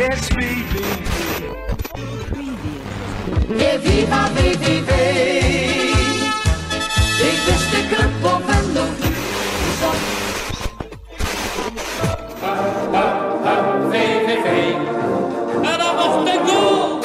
Yeah, viva VVV. Is de club boven de VVV. En dan was de goal.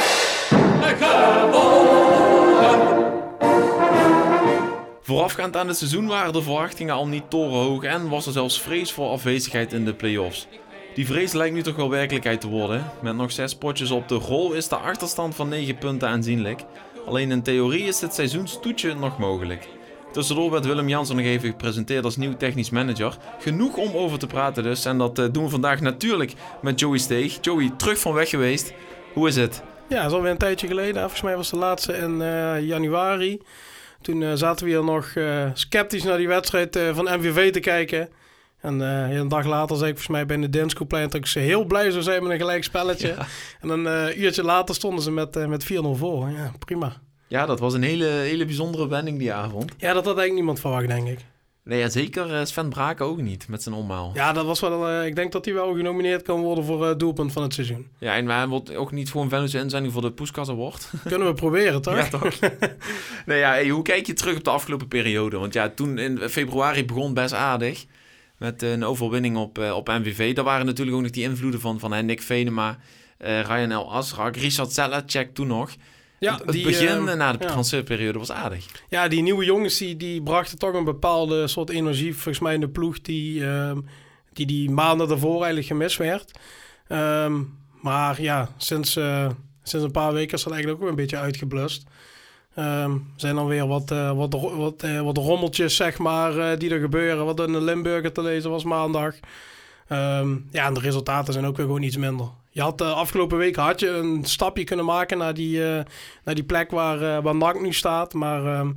Voorafgaand aan het seizoen waren de verwachtingen al niet torenhoog en was er zelfs vrees voor afwezigheid in de play-offs. Die vrees lijkt nu toch wel werkelijkheid te worden. Met nog 6 potjes op de rol is de achterstand van 9 punten aanzienlijk. Alleen in theorie is dit seizoenstoetje nog mogelijk. Tussendoor werd Willem Jansen nog even gepresenteerd als nieuw technisch manager. Genoeg om over te praten dus. En dat eh, doen we vandaag natuurlijk met Joey Steeg. Joey, terug van weg geweest. Hoe is het? Ja, dat is alweer een tijdje geleden. Volgens mij was de laatste in eh, januari. Toen eh, zaten we hier nog sceptisch naar die wedstrijd van MVV te kijken. En eh, een dag later zei ik volgens mij bij de Danskoeplein dat ik ze heel blij zou zijn met een gelijk spelletje. En eh, een uurtje later stonden ze met, eh, met 4-0 voor. Ja, prima. Ja, dat was een hele, hele bijzondere wending die avond. Ja, dat had eigenlijk niemand verwacht, denk ik. Nee, zeker Sven Braken ook niet met zijn omhaal. Ja, dat was wel. ik denk dat hij wel genomineerd kan worden voor doelpunt van het seizoen. Ja, en wij wordt ook niet gewoon Venus inzending voor de Poeskas Award. Kunnen we proberen, toch? Ja, toch? nee, ja, hey, hoe kijk je terug op de afgelopen periode? Want ja, toen in februari begon best aardig. Met een overwinning op, eh, op MVV. Daar waren natuurlijk ook nog die invloeden van, van hè, Nick Venema, eh Ryan El Asrak, Richard Zelacek toen nog. Ja, het die, begin eh, na de ja. transferperiode was aardig. Ja, die nieuwe jongens die, die brachten toch een bepaalde soort energie, volgens mij in de ploeg, die ehm, die, die maanden daarvoor eigenlijk gemist werd. Ehm, maar ja, sinds, sinds een paar weken is dat eigenlijk ook weer een beetje uitgeblust. Ehm zijn dan weer wat, eh, wat, wat, eh, wat rommeltjes, zeg maar, eh, die er gebeuren. Wat in de Limburger te lezen was maandag. Ehm, ja, en de resultaten zijn ook weer gewoon iets minder. Je had de afgelopen week had je een stapje kunnen maken naar die, naar die plek waar, waar NAC nu staat. Maar ehm,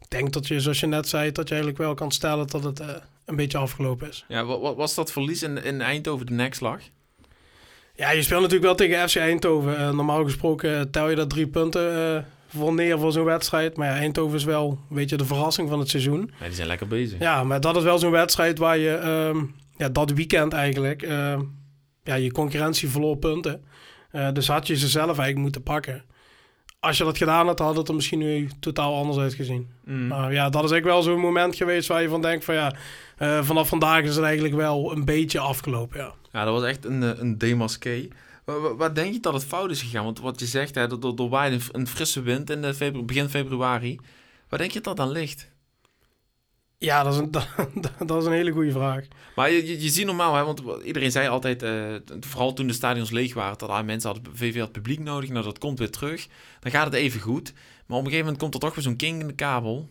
ik denk dat je, zoals je net zei, dat je eigenlijk wel kan stellen dat het een beetje afgelopen is. Ja, wat, wat was dat verlies in, in Eindhoven de nekslag? Ja, je speelt natuurlijk wel tegen FC Eindhoven. Normaal gesproken tel je daar drie punten voor neer voor zo'n wedstrijd. Maar ja, Eindhoven is wel een beetje de verrassing van het seizoen. Ja, die zijn lekker bezig. Ja, maar dat is wel zo'n wedstrijd waar je ehm, ja, dat weekend eigenlijk ehm, ja, je concurrentie verloor punten. Eh, dus had je ze zelf eigenlijk moeten pakken. Als je dat gedaan had, had het er misschien nu totaal anders uitgezien. Mm. Maar ja, dat is eigenlijk wel zo'n moment geweest waar je van denkt van ja, eh, vanaf vandaag is het eigenlijk wel een beetje afgelopen. Ja. Ja, dat was echt een, eh, een demasqué. Wa- wa- Wat denk je dat het fout is gegaan? Want wat je zegt, hè, waaide een, frisse wind in febru- begin februari. Waar denk je dat dat aan ligt? Ja, dat is een, dat is een hele goede vraag. Maar je, je, je ziet normaal, hè, want iedereen zei altijd, eh, vooral toen de stadions leeg waren, dat ah, mensen hadden VV had publiek nodig. Nou, dat komt weer terug. Dan gaat het even goed. Maar op een gegeven moment komt er toch weer zo'n king in de kabel.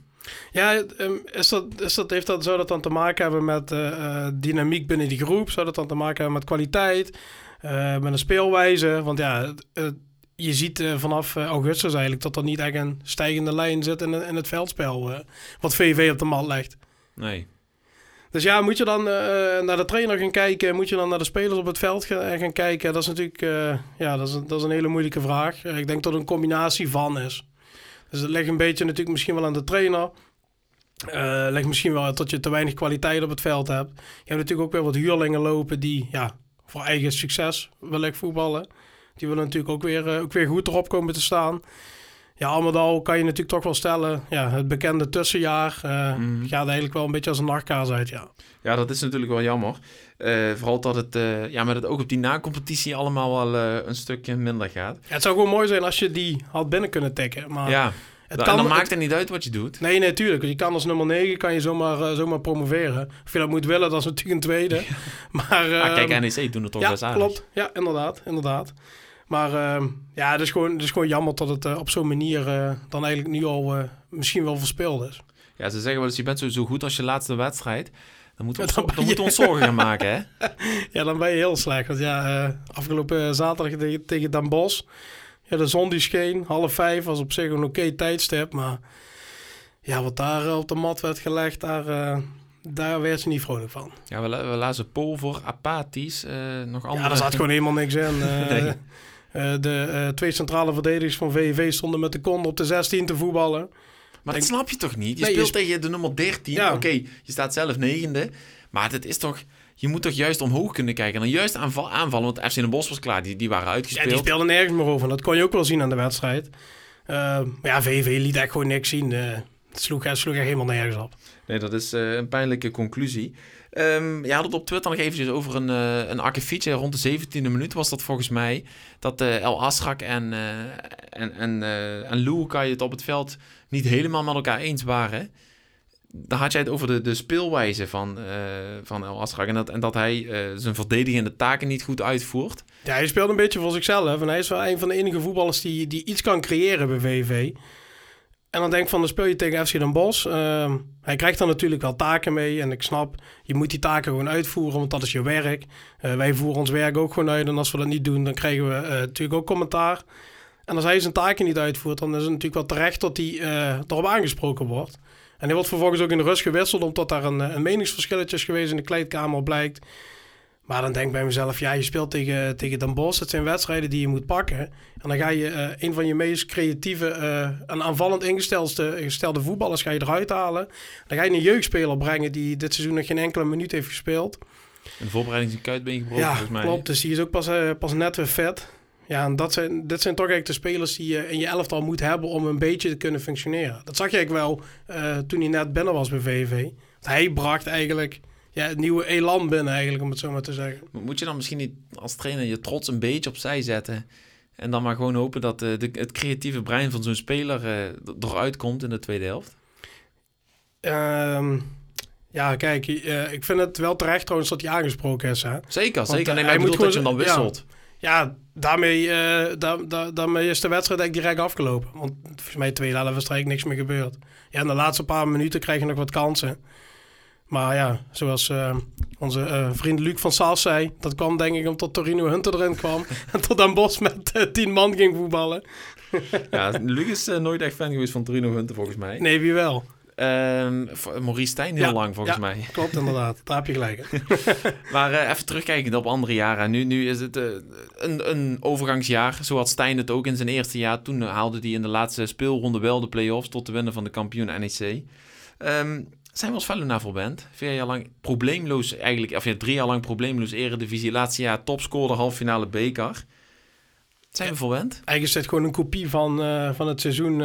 Ja, ehm, is dat, is dat, heeft dat, zou dat dan te maken hebben met eh, eh, dynamiek binnen die groep? Zou dat dan te maken hebben met kwaliteit? Eh, met een speelwijze? Want ja, je ziet eh, vanaf eh, augustus eigenlijk dat er niet echt een stijgende lijn zit in, in het veldspel. wat VV op de mat legt. Nee. Dus ja, moet je dan naar de trainer gaan kijken? Moet je dan naar de spelers op het veld ga- gaan kijken? Dat is natuurlijk ja, dat is, een- dat is een hele moeilijke vraag. Ik denk dat het een combinatie van is. Dus het ligt een beetje natuurlijk misschien wel aan de trainer. Ligt misschien wel dat je te weinig kwaliteit op het veld hebt. Je hebt natuurlijk ook weer wat huurlingen lopen die ja, voor eigen succes willen voetballen. Die willen natuurlijk ook weer, eh, ook weer goed erop komen te staan. Ja, al met al kan je natuurlijk toch wel stellen, ja, het bekende tussenjaar Mhm. gaat eigenlijk wel een beetje als een nachtkaas uit, ja. Ja, dat is natuurlijk wel jammer. Eh, vooral dat het eh, ja, met het oog op die na-competitie allemaal wel een stukje minder gaat. Ja, Het zou gewoon mooi zijn als je die had binnen kunnen tikken. Maar ja, het en dan maakt het niet uit wat je doet. Nee, nee, tuurlijk. Je kan als nummer 9 kan je zomaar, eh, zomaar promoveren. Of je dat moet willen, dat is natuurlijk een tweede. Maar, ah, kijk, ehm, NEC doen het toch ja, best aardig. klopt. Ja, inderdaad, inderdaad. Maar ehm, ja, het is, gewoon, het is gewoon jammer dat het eh, op zo'n manier eh, dan eigenlijk nu al misschien wel verspeeld is. Ja, ze zeggen wel eens, je bent zo, zo goed als je laatste wedstrijd. Dan moeten we, ons, dan moeten we ons zorgen gaan maken, hè? Ja, dan ben je heel slecht. Want ja, afgelopen zaterdag tegen, tegen Bosch. Ja, de zon die scheen. Half vijf was op zich een oké tijdstip. Maar ja, wat daar eh, op de mat werd gelegd, daar, eh, daar werd ze niet vrolijk van. Ja, we, we lazen Pol voor apathisch. eh, nog andere... Ja, daar zat gewoon helemaal niks in. Nee. de twee centrale verdedigers van VVV stonden met de kont op de 16 te voetballen. Maar dat snap je toch niet? Je Nee, je speelt sp- tegen de nummer 13. Ja. Oké, je staat zelf negende. Maar het is toch... je moet toch juist omhoog kunnen kijken. En dan juist aanval, aanvallen, want FC Den Bosch was klaar. Die, die waren Ja, uitgespeeld. die speelde nergens meer over. Dat kon je ook wel zien aan de wedstrijd. Eh, maar ja, VV liet echt gewoon niks zien. Eh, het sloeg, het sloeg echt helemaal nergens op. Nee, dat is eh, een pijnlijke conclusie. Ehm je had het op Twitter nog eventjes over een, uh, een akkefietje. Rond de 17e minuut was dat volgens mij. Dat uh, El Asrak en, uh, en, en, uh, en Lukai het op het veld niet helemaal met elkaar eens waren. Dan had jij het over de, de speelwijze van, uh, van El Asrak. En dat, en dat hij zijn verdedigende taken niet goed uitvoert. Ja, hij speelt een beetje voor zichzelf. En hij is wel een van de enige voetballers die, die iets kan creëren bij VV. En dan denk ik van, dan speel je tegen FC Den Bosch. Uh, hij krijgt dan natuurlijk wel taken mee. En ik snap, je moet die taken gewoon uitvoeren, want dat is je werk. Uh, wij voeren ons werk ook gewoon uit. En als we dat niet doen, dan krijgen we natuurlijk ook commentaar. En als hij zijn taken niet uitvoert, dan is het natuurlijk wel terecht dat hij erop aangesproken wordt. En hij wordt vervolgens ook in de rust gewisseld, omdat daar een, een meningsverschilletje is geweest in de kleedkamer, blijkt. Maar dan denk ik bij mezelf, ja, je speelt tegen, tegen Den Bosch. Het zijn wedstrijden die je moet pakken. En dan ga je uh, een van je meest creatieve uh, en aanvallend ingestelde, ingestelde voetballers ga je eruit halen. Dan ga je een jeugdspeler brengen die dit seizoen nog geen enkele minuut heeft gespeeld. De voorbereiding is een kuitbeen gebroken, ja, volgens mij. klopt. Dus die is ook pas, uh, pas net weer vet. Ja, en dat zijn, dit zijn toch eigenlijk de spelers die je in je elftal moet hebben om een beetje te kunnen functioneren. Dat zag je eigenlijk wel uh, toen hij net binnen was bij VV. Hij bracht eigenlijk ja, het nieuwe elan binnen eigenlijk, om het zo maar te zeggen. Moet je dan misschien niet als trainer je trots een beetje opzij zetten... en dan maar gewoon hopen dat uh, de, het creatieve brein van zo'n speler uh, eruit komt in de tweede helft? Um, ja, kijk, uh, ik vind het wel terecht trouwens dat hij aangesproken is. Hè? Zeker, Want, zeker. Nee, maar hij moet dat je hem dan wisselt. Ja, ja daarmee, da, da, daarmee is de wedstrijd eigenlijk direct afgelopen. Want volgens mij tweede helft is er eigenlijk niks meer gebeurd. Ja, in de laatste paar minuten krijg je nog wat kansen. Maar ja, zoals uh, onze uh, vriend Luc van Saas zei, dat kwam denk ik omdat Torino Hunter erin kwam en tot aan Bos met uh, tien man ging voetballen. ja, Luc is nooit echt fan geweest van Torino Hunter volgens mij. Nee, wie wel? Uh, Maurice Stijn heel ja, lang volgens ja, mij. Klopt inderdaad, daar heb je gelijk. maar uh, even terugkijken op andere jaren. Nu, nu is het uh, een, een overgangsjaar. Zo had Stijn het ook in zijn eerste jaar. Toen haalde hij in de laatste speelronde wel de play-offs tot de winnen van de kampioen NEC. Um, zijn we als Vallona bent. Vier jaar lang probleemloos, eigenlijk, of ja, drie jaar lang probleemloos eredivisie. Laatste jaar topscorer, halffinale beker. Zijn we verwend? Eigenlijk is dit gewoon een kopie van, uh, van het seizoen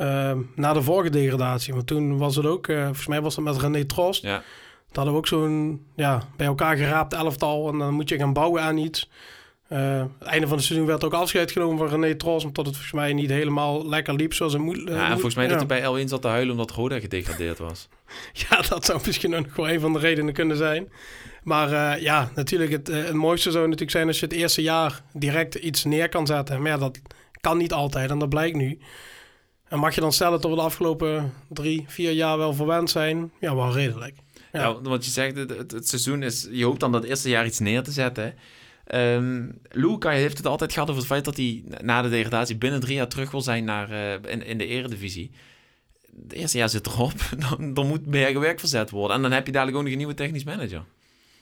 uh, uh, na de vorige degradatie. Want toen was het ook, volgens mij was het met René Trost. Ja. Dat hadden we ook zo'n ja, bij elkaar geraapt elftal. En dan moet je gaan bouwen aan iets. Uh, het einde van het seizoen werd ook afscheid genomen van René Tros, omdat het volgens mij niet helemaal lekker liep zoals het moet. Uh, ja, en volgens mij ja. dat hij bij L1 zat te huilen omdat Roda gedegradeerd was. ja, dat zou misschien ook nog wel een van de redenen kunnen zijn. Maar uh, ja, natuurlijk, het, het mooiste zou natuurlijk zijn als je het eerste jaar direct iets neer kan zetten. Maar ja, dat kan niet altijd en dat blijkt nu. En mag je dan stellen dat we de afgelopen drie, vier jaar wel verwend zijn? Ja, wel redelijk. Ja, ja want je zegt, het, het, het, seizoen is, je hoopt dan dat eerste jaar iets neer te zetten. Um, Luca heeft het altijd gehad over het feit dat hij na de degradatie binnen drie jaar terug wil zijn naar, uh, in, in de eredivisie. Het eerste jaar zit erop, dan, dan moet meer gewerkt verzet worden. En dan heb je dadelijk ook nog een nieuwe technisch manager.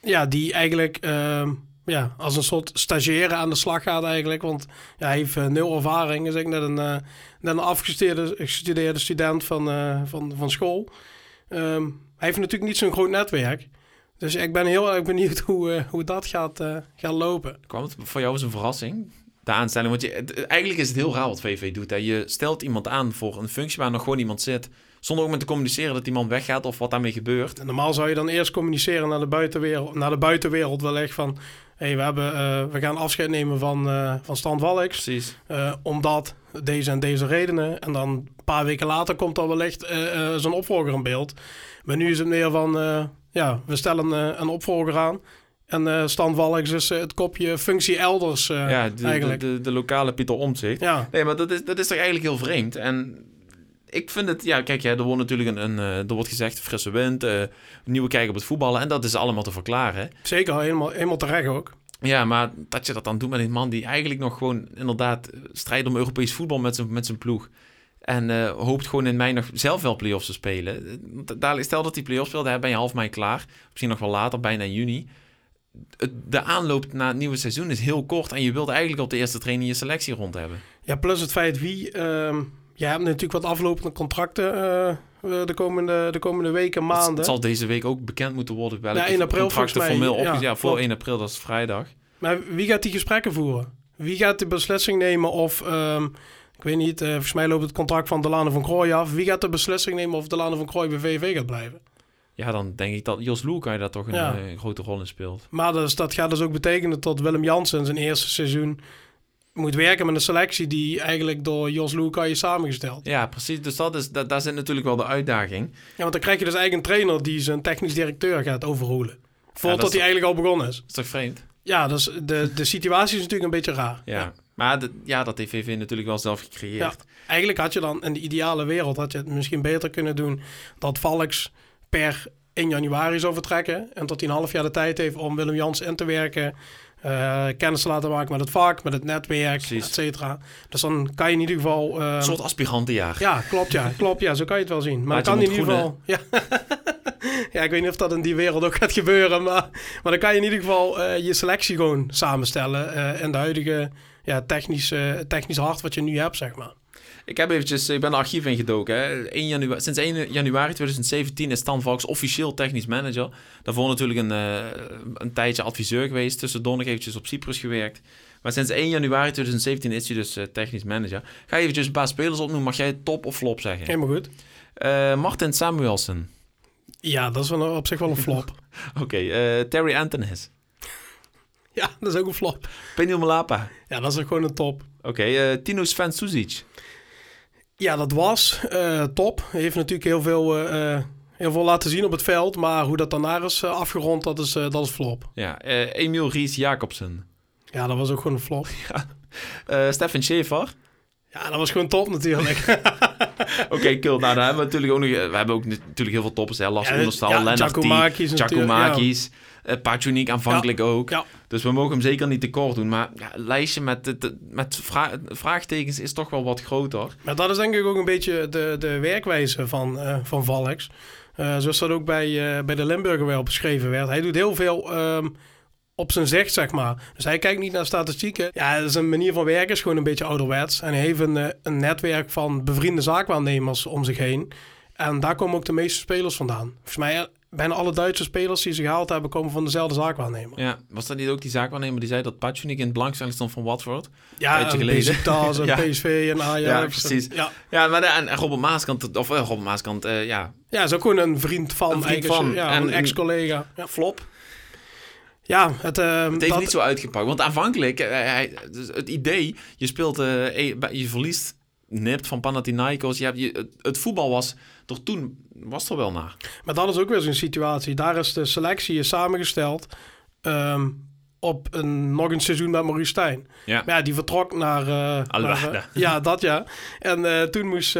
Ja, die eigenlijk uh, ja, als een soort stagiaire aan de slag gaat eigenlijk. Want ja, hij heeft uh, nul ervaring. Is ik net een, uh, net een afgestudeerde gestudeerde student van, uh, van, van school. Um, hij heeft natuurlijk niet zo'n groot netwerk. Dus ik ben heel erg benieuwd hoe, hoe dat gaat, gaat lopen. Kwam het voor jou als een verrassing, de aanstelling? Want je, het, eigenlijk is het heel raar wat VV doet. Hè? Je stelt iemand aan voor een functie waar nog gewoon iemand zit... zonder ook met te communiceren dat iemand weggaat of wat daarmee gebeurt. En normaal zou je dan eerst communiceren naar de buitenwereld, naar de buitenwereld wellicht van... Hey, we, hebben, uh, we gaan afscheid nemen van, uh, van Stan. Precies. Uh, omdat deze en deze redenen. En dan een paar weken later komt er wellicht zo'n opvolger in beeld. Maar nu is het meer van ja, we stellen een opvolger aan. En Stan Walks is het kopje functie elders ja, de, eigenlijk. De, de, de lokale Pieter Omtzigt. Ja. Nee, maar dat is, dat is toch eigenlijk heel vreemd. En ik vind het... Ja, kijk, er wordt natuurlijk een... een er wordt gezegd frisse wind, een nieuwe kijk op het voetballen. En dat is allemaal te verklaren. Zeker, helemaal, helemaal terecht ook. Ja, maar dat je dat dan doet met een man die eigenlijk nog gewoon inderdaad strijdt om Europees voetbal met zijn, met zijn ploeg. En uh, hoopt gewoon in mei nog zelf wel play-offs te spelen. Stel dat die play-offs speelt, dan ben je half mei klaar. Misschien nog wel later, bijna in juni. De aanloop naar het nieuwe seizoen is heel kort. En je wilt eigenlijk op de eerste training je selectie rond hebben. Ja, plus het feit wie, uh, jij hebt natuurlijk wat aflopende contracten eh, eh, de, komende, de komende weken, maanden. het zal deze week ook bekend moeten worden. Welke Ja, 1 april contracten volgens mij. formeel Ja, opgezet. Ja, voor klopt. 1 april, dat is vrijdag. Maar wie gaat die gesprekken voeren? Wie gaat de beslissing nemen of... ehm, ik weet niet, eh, volgens mij loopt het contract van Delano van Krooi af. Wie gaat de beslissing nemen of Delano van Krooi bij VV gaat blijven? Ja, dan denk ik dat Jos Loerkai daar toch een Ja. grote rol in speelt. Maar dus, dat gaat dus ook betekenen dat Willem Jansen zijn eerste seizoen moet werken met een selectie die eigenlijk door Jos Luca is samengesteld. Ja, precies. Dus dat is, dat, daar zit natuurlijk wel de uitdaging. Ja, want dan krijg je dus eigenlijk een trainer die zijn technisch directeur gaat overroelen. Voordat hij eigenlijk al begonnen is. Dat is toch vreemd? Ja, dus de, de situatie is natuurlijk een beetje raar. Ja. Maar de- ja, dat heeft VV natuurlijk wel zelf gecreëerd. Ja. Eigenlijk had je dan in de ideale wereld had je het misschien beter kunnen doen dat Valks per 1 januari zou vertrekken. En dat hij een half jaar de tijd heeft om Willem Jans in te werken. Eh, kennis te laten maken met het vak, met het netwerk, Precies. et cetera. Dus dan kan je in ieder geval... eh, Een soort aspirantenjaar. Ja, klopt ja. Klopt ja, zo kan je het wel zien. Maar dan kan in ieder geval... Ja. ja, ik weet niet of dat in die wereld ook gaat gebeuren. Maar, maar dan kan je in ieder geval eh, je selectie gewoon samenstellen. in de huidige ja, technisch, eh, technisch hart wat je nu hebt, zeg maar. Ik heb eventjes, ik ben de archief ingedoken. Hè. 1 januari, sinds 1 januari 2017 is Stan Valks officieel technisch manager. Daarvoor natuurlijk een, eh, een tijdje adviseur geweest. Tussendoor nog eventjes op Cyprus gewerkt. Maar sinds 1 januari 2017 is hij dus eh, technisch manager. Ga eventjes een paar spelers opnoemen. Mag jij top of flop zeggen? Helemaal goed. Eh, Martin Samuelsen. Ja, dat is wel, op zich wel een flop. Oké, eh, Terry Antonis. ja, dat is ook een flop. Penil Malapa. Ja, dat is ook gewoon een top. Oké, eh, Tino Sven Suzic. Ja, dat was eh, top. Hij heeft natuurlijk heel veel, eh, eh, heel veel laten zien op het veld. Maar hoe dat daarna is afgerond, dat is, dat is flop. Ja, Emiel Ries Jacobsen. Ja, dat was ook gewoon een flop. Stefan Schaefer. Ja, dat was gewoon top natuurlijk. Oké, cool. Nou, dan hebben we natuurlijk ook nog... We hebben ook natuurlijk heel veel toppers. Hè. Lars Ja, Oenerstal, ja, Lennart Giacomakis Giacomakis, eh Patroniek aanvankelijk ook. ja. Dus we mogen hem zeker niet tekort doen. Maar ja, het lijstje met, met vra- vraagtekens is toch wel wat groter. Maar dat is denk ik ook een beetje de, de werkwijze van, eh van Valks. Eh, zoals dat ook bij, eh, bij de Limburger wel beschreven werd. Hij doet heel veel ehm, op zijn zicht, zeg maar. Dus hij kijkt niet naar statistieken. Ja, zijn manier van werken is gewoon een beetje ouderwets. En hij heeft een, eh, een netwerk van bevriende zaakwaarnemers om zich heen. En daar komen ook de meeste spelers vandaan. Volgens mij, eh, bijna alle Duitse spelers die ze gehaald hebben, komen van dezelfde zaakwaarnemer. Ja, was dat niet ook die zaakwaarnemer die zei dat Patroniek in het belangstelling stond van Watford? Ja, Tijdje en geleden. Besiktas en Ja. PSV en Ajax. Ja, precies. Ja, Ja, maar de, en Robert Maaskant, of Robert Maaskant, ja, Ja, is ook gewoon een vriend van. Een vriend van. Ja, En- een ex-collega. Ja, flop. Ja het, ehm, Het heeft dat, niet zo uitgepakt. Want aanvankelijk, eh, hij, dus het idee, je speelt, eh, eh, je verliest nipt van Panathinaikos. Je hebt, je, het, voetbal was, toch toen was er wel naar. Maar dat is ook weer zo'n situatie. Daar is de selectie samengesteld ehm, op een, nog een seizoen met Maurice Stijn. Ja. Maar ja, die vertrok naar... eh, eh, ja, dat ja. En eh, toen moest,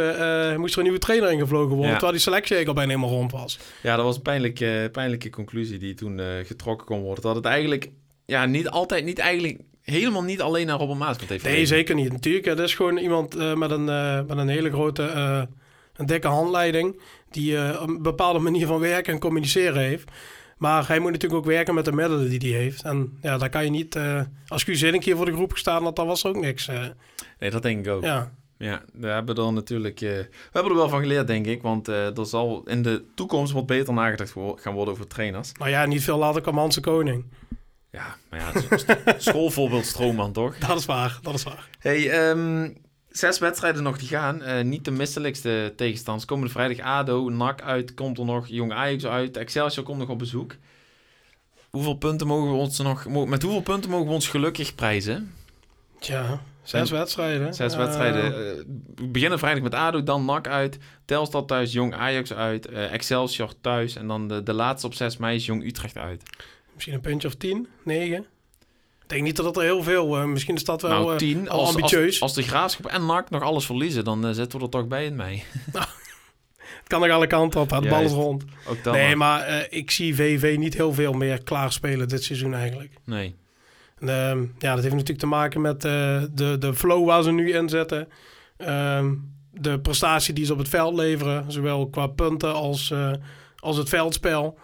moest er een nieuwe trainer ingevlogen worden. Ja. Terwijl die selectie eigenlijk al bijna helemaal rond was. Ja, dat was een pijnlijke, pijnlijke conclusie die toen getrokken kon worden. Dat het eigenlijk, ja, niet altijd, niet eigenlijk, helemaal niet alleen naar Robert Maaskant heeft Nee, zeker niet. Natuurlijk, het is gewoon iemand eh, met, een, eh, met een hele grote, eh, een dikke handleiding. Die eh, een bepaalde manier van werken en communiceren heeft. Maar hij moet natuurlijk ook werken met de middelen die hij heeft. En ja, daar kan je niet... eh als Guus een keer voor de groep gestaan had, dan was er ook niks. eh. Nee, dat denk ik ook. Ja, ja. daar hebben we er natuurlijk, eh, we hebben er wel van geleerd, denk ik. Want eh, er zal in de toekomst wat beter nagedacht gaan worden over trainers. Maar ja, niet veel later kwam Hanse Koning. Ja, maar ja, schoolvoorbeeld Stroomman, toch? Dat is waar, dat is waar. Hey, ehm, zes wedstrijden nog die gaan. Eh, niet de misselijkste tegenstanders. Komende vrijdag ADO, NAC uit, komt er nog. Jong Ajax uit. Excelsior komt nog op bezoek. Hoeveel punten mogen we ons nog... Met hoeveel punten mogen we ons gelukkig prijzen? Tja, zes En- wedstrijden. Zes Eh, wedstrijden. Eh, we beginnen vrijdag met ADO, dan NAC uit. Telstar thuis, Jong Ajax uit. eh, Excelsior thuis. En dan de, de laatste op 6 mei is Jong Utrecht uit. misschien een puntje of tien, negen. Ik denk niet dat het er heel veel... eh, misschien is dat wel nou, eh, 10. al Als, ambitieus. als, als de Graafschap en NAC nog alles verliezen, dan eh, zitten we er toch bij in mei. Het kan nog alle kanten op, de bal is rond. Ook dan nee, maar ik zie VV niet heel veel meer klaarspelen dit seizoen eigenlijk. Nee. En, ehm, ja, dat heeft natuurlijk te maken met de, de flow waar ze nu in zetten. Ehm, de prestatie die ze op het veld leveren, zowel qua punten als, als het veldspel.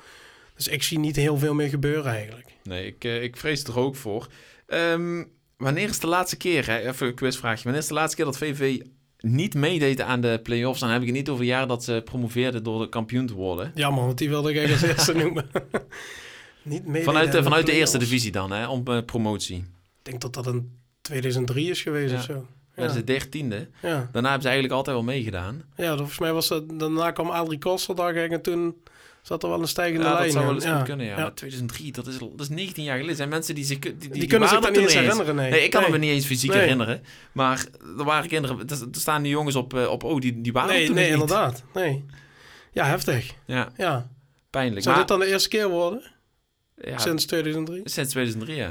Dus ik zie niet heel veel meer gebeuren eigenlijk. Nee, ik, eh, ik vrees er ook voor. Ehm, wanneer is de laatste keer, hè? even een quizvraagje, wanneer is de laatste keer dat VV niet meedeed aan de play-offs, dan heb ik het niet over jaren dat ze promoveerden door de kampioen te worden. Jammer, want die wilde ik eigenlijk als eerste noemen. Niet mee Vanuit de, vanuit de eerste divisie dan, hè, om eh, promotie. Ik denk dat dat in 2003 is geweest Ja. of zo. Dat is de dertiende. ja. Daarna hebben ze eigenlijk altijd wel meegedaan. ja, volgens mij was dat... Daarna kwam Adrie Koster, ik, en toen zat er wel een stijgende Ja, dat lijn zou wel eens ja. goed kunnen, ja. Ja. Maar 2003, dat is, dat is 19 jaar geleden. zijn mensen die, zich, die, die, Die, kunnen zich daar niet eens herinneren, nee. Nee, ik kan nee. me niet eens fysiek Nee. herinneren. Maar er waren kinderen, er, staan die jongens op, eh, op oh, die, die waren er Nee, toen nee niet. inderdaad. Nee. Ja, heftig. Ja, Ja. pijnlijk. Zou maar, dit dan de eerste keer worden? ja, Sinds 2003? sinds 2003, ja.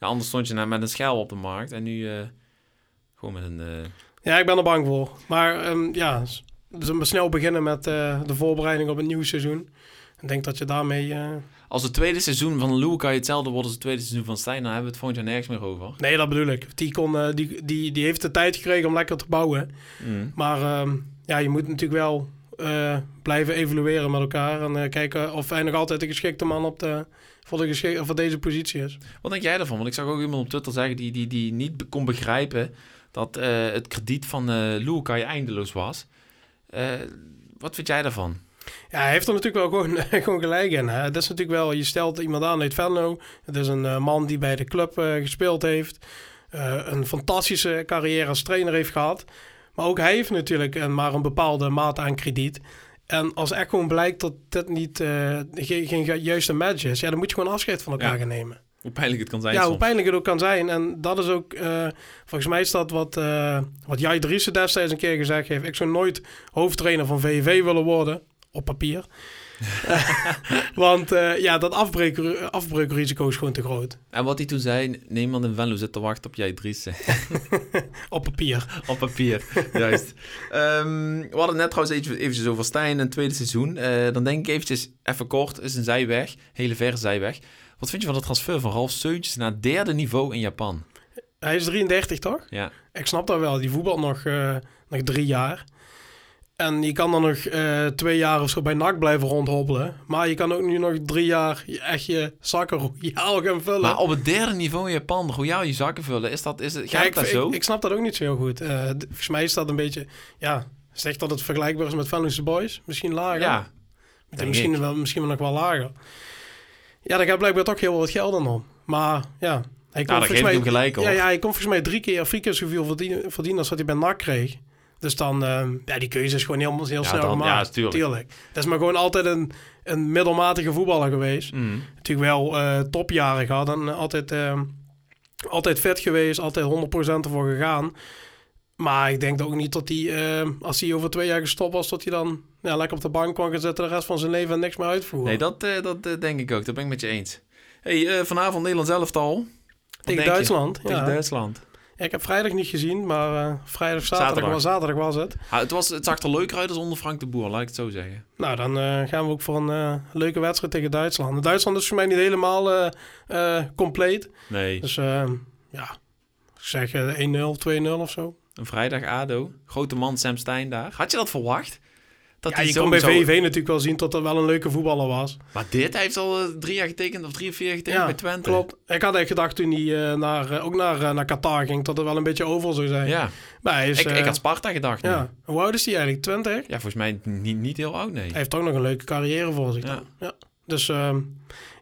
ja. Anders stond je nou met een schel op de markt en nu eh, gewoon met een... eh, Ja, ik ben er bang voor. Maar ehm, ja, snel beginnen met eh, de voorbereiding op het nieuwe seizoen. Ik denk dat je daarmee... eh, als het tweede seizoen van Lou kan je hetzelfde worden als het tweede seizoen van Stijn, dan hebben we het volgend jaar nergens meer over. Nee, dat bedoel ik. Die, kon, eh, die, die, die heeft de tijd gekregen om lekker te bouwen. Mm. Maar ehm, ja, je moet natuurlijk wel blijven evalueren met elkaar. En kijken of hij nog altijd de geschikte man op de, voor, de geschik- voor deze positie is. Wat denk jij daarvan? Want ik zag ook iemand op Twitter zeggen die, die, die niet kon begrijpen dat het krediet van eh Lukai eindeloos was. Eh, wat vind jij daarvan? Ja, hij heeft er natuurlijk wel gewoon, gewoon gelijk in. Hè. Dat is natuurlijk wel, je stelt iemand aan uit Venlo. Het is een eh, man die bij de club eh, gespeeld heeft. een fantastische carrière als trainer heeft gehad. Maar ook hij heeft natuurlijk een, maar een bepaalde mate aan krediet. En als echt gewoon blijkt dat dit niet geen, geen juiste match is, ja, dan moet je gewoon afscheid van elkaar Ja. gaan nemen. Hoe pijnlijk het kan zijn Ja, hoe pijnlijk het ook kan zijn. En dat is ook, eh, volgens mij is dat wat, eh wat Jai Driessen destijds een keer gezegd heeft. Ik zou nooit hoofdtrainer van VVV willen worden, op papier. Want eh, ja, dat afbreuk, afbreukrisico is gewoon te groot. En wat hij toen zei, niemand in Venlo zit te wachten op jij Dries. Op papier. op papier, juist. Ehm, we hadden net trouwens even, eventjes over Stijn, een tweede seizoen. Eh, dan denk ik eventjes, even kort, is een zijweg, hele verre zijweg. Wat vind je van de transfer van Ralf Seuntjes naar het derde niveau in Japan? Hij is 33, toch? Ja, Ik snap dat wel. Die voetbalt nog, eh, nog drie jaar. En je kan dan nog eh, twee jaar of zo bij NAC blijven rondhobbelen. Maar je kan ook nu nog drie jaar echt je zakken royaal gaan vullen. maar op het derde niveau in Japan, royaal je zakken vullen, is dat, is het, gaat Ja, ik, zo? ik, ik snap dat ook niet zo heel goed. D- volgens mij is dat een beetje... Ja, zeg dat het vergelijkbaar is met Venlose Boys. Misschien lager. ja, misschien, ik. wel, misschien wel nog wel lager. Ja, daar gaat blijkbaar toch heel wat geld aan om. Maar ja, hij daar volgens mij... gelijk. Ja, ja, hij komt volgens mij drie keer, vier keer zoveel verdienen, verdienen als wat hij bij NAC kreeg. Dus dan, ehm, ja, die keuze is gewoon heel, heel Ja, snel dan- gemaakt. ja, tuurlijk. Dat is maar gewoon altijd een, een middelmatige voetballer geweest. Mm. Natuurlijk wel eh, topjaren gehad en altijd, ehm, altijd vet geweest, altijd 100% ervoor gegaan. Maar ik denk ook niet dat hij, ehm, als hij over twee jaar gestopt was, dat hij dan ja, lekker op de bank gaan zitten de rest van zijn leven en niks meer uitvoeren. Nee, dat, eh, dat eh, denk ik ook. Dat ben ik met je eens. hey, eh, vanavond Nederlands elftal. Wat denk Tegen? Duitsland. Tegen Ja. Duitsland. Ja, ik heb vrijdag niet gezien, maar vrijdag, zaterdag, Zaterdag. Was, zaterdag was het. Het, was, het zag er leuker uit als onder Frank de Boer, laat ik het zo zeggen. Nou, dan gaan we ook voor een leuke wedstrijd tegen Duitsland. Duitsland is voor mij niet helemaal compleet. Nee. Dus eh, ja, ik zeg eh, 1-0, 2-0 of zo. Een vrijdag ADO. Grote man Sam Stein daar. Had je dat verwacht? Dat Ja, hij je kon bij zou- VV natuurlijk wel zien dat er wel een leuke voetballer was. Maar dit, hij heeft al eh, drie jaar getekend, of drie of vier jaar getekend bij Twente. klopt. Ik had echt gedacht toen hij eh, naar, eh, ook naar, naar Qatar ging, dat het wel een beetje over zou zijn. Ja, Maar hij is, ik, ik had Sparta gedacht. nu. ja. Hoe oud is hij eigenlijk? 20? ja, volgens mij niet, niet heel oud, nee. Hij heeft ook nog een leuke carrière voor zich. Ja. dan. Ja. Dus ehm,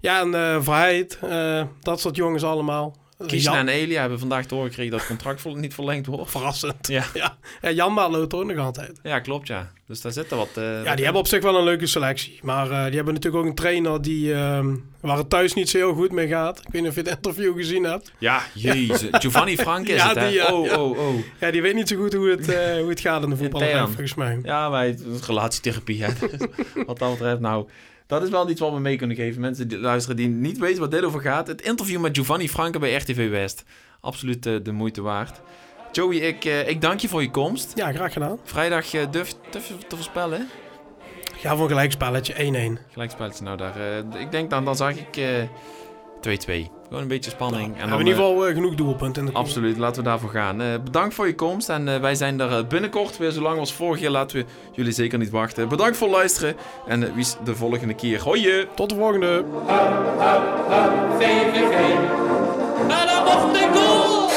ja, en eh Verheid, eh, dat soort jongens allemaal. Eh, Kiesna en Elia hebben vandaag te horen gekregen dat het contract niet verlengd wordt. Verrassend. Ja. Ja, ja Jan loopt ook nog altijd. Ja, klopt ja. Dus daar zitten wat... eh, Ja, die hebben op zich wel een leuke selectie. Maar eh, die hebben natuurlijk ook een trainer die, ehm, waar het thuis niet zo heel goed mee gaat. Ik weet niet of je het interview gezien hebt. Ja, jezus. Giovanni Frank is Ja, het, hè? die, ja, oh, ja. oh, oh. Ja, die weet niet zo goed hoe het, eh, hoe het gaat in de voetballerij, Intern. volgens mij. Ja, wij relatietherapie, hè. wat dat betreft. Nou, dat is wel iets wat we mee kunnen geven. Mensen die luisteren die niet weten wat dit over gaat. Het interview met Giovanni Franke bij RTV West. Absoluut eh, de moeite waard. Joey, ik, eh, ik dank je voor je komst. Ja, graag gedaan. Vrijdag uh, durf, te voorspellen? Ga voor een gelijkspelletje, 1-1. Gelijkspelletje, nou daar. ik denk dan, dan zag ik 2-2. Gewoon een beetje spanning. We en hebben dan, in ieder eh, geval eh, genoeg doelpunten in de Absoluut, laten we daarvoor gaan. Eh, bedankt voor je komst en eh, wij zijn er eh, binnenkort weer zo lang als vorig jaar. Laten we jullie zeker niet wachten. Bedankt voor het luisteren en eh, wie is de volgende keer? Hoi! Tot de volgende. VVV. En dan nog de goal.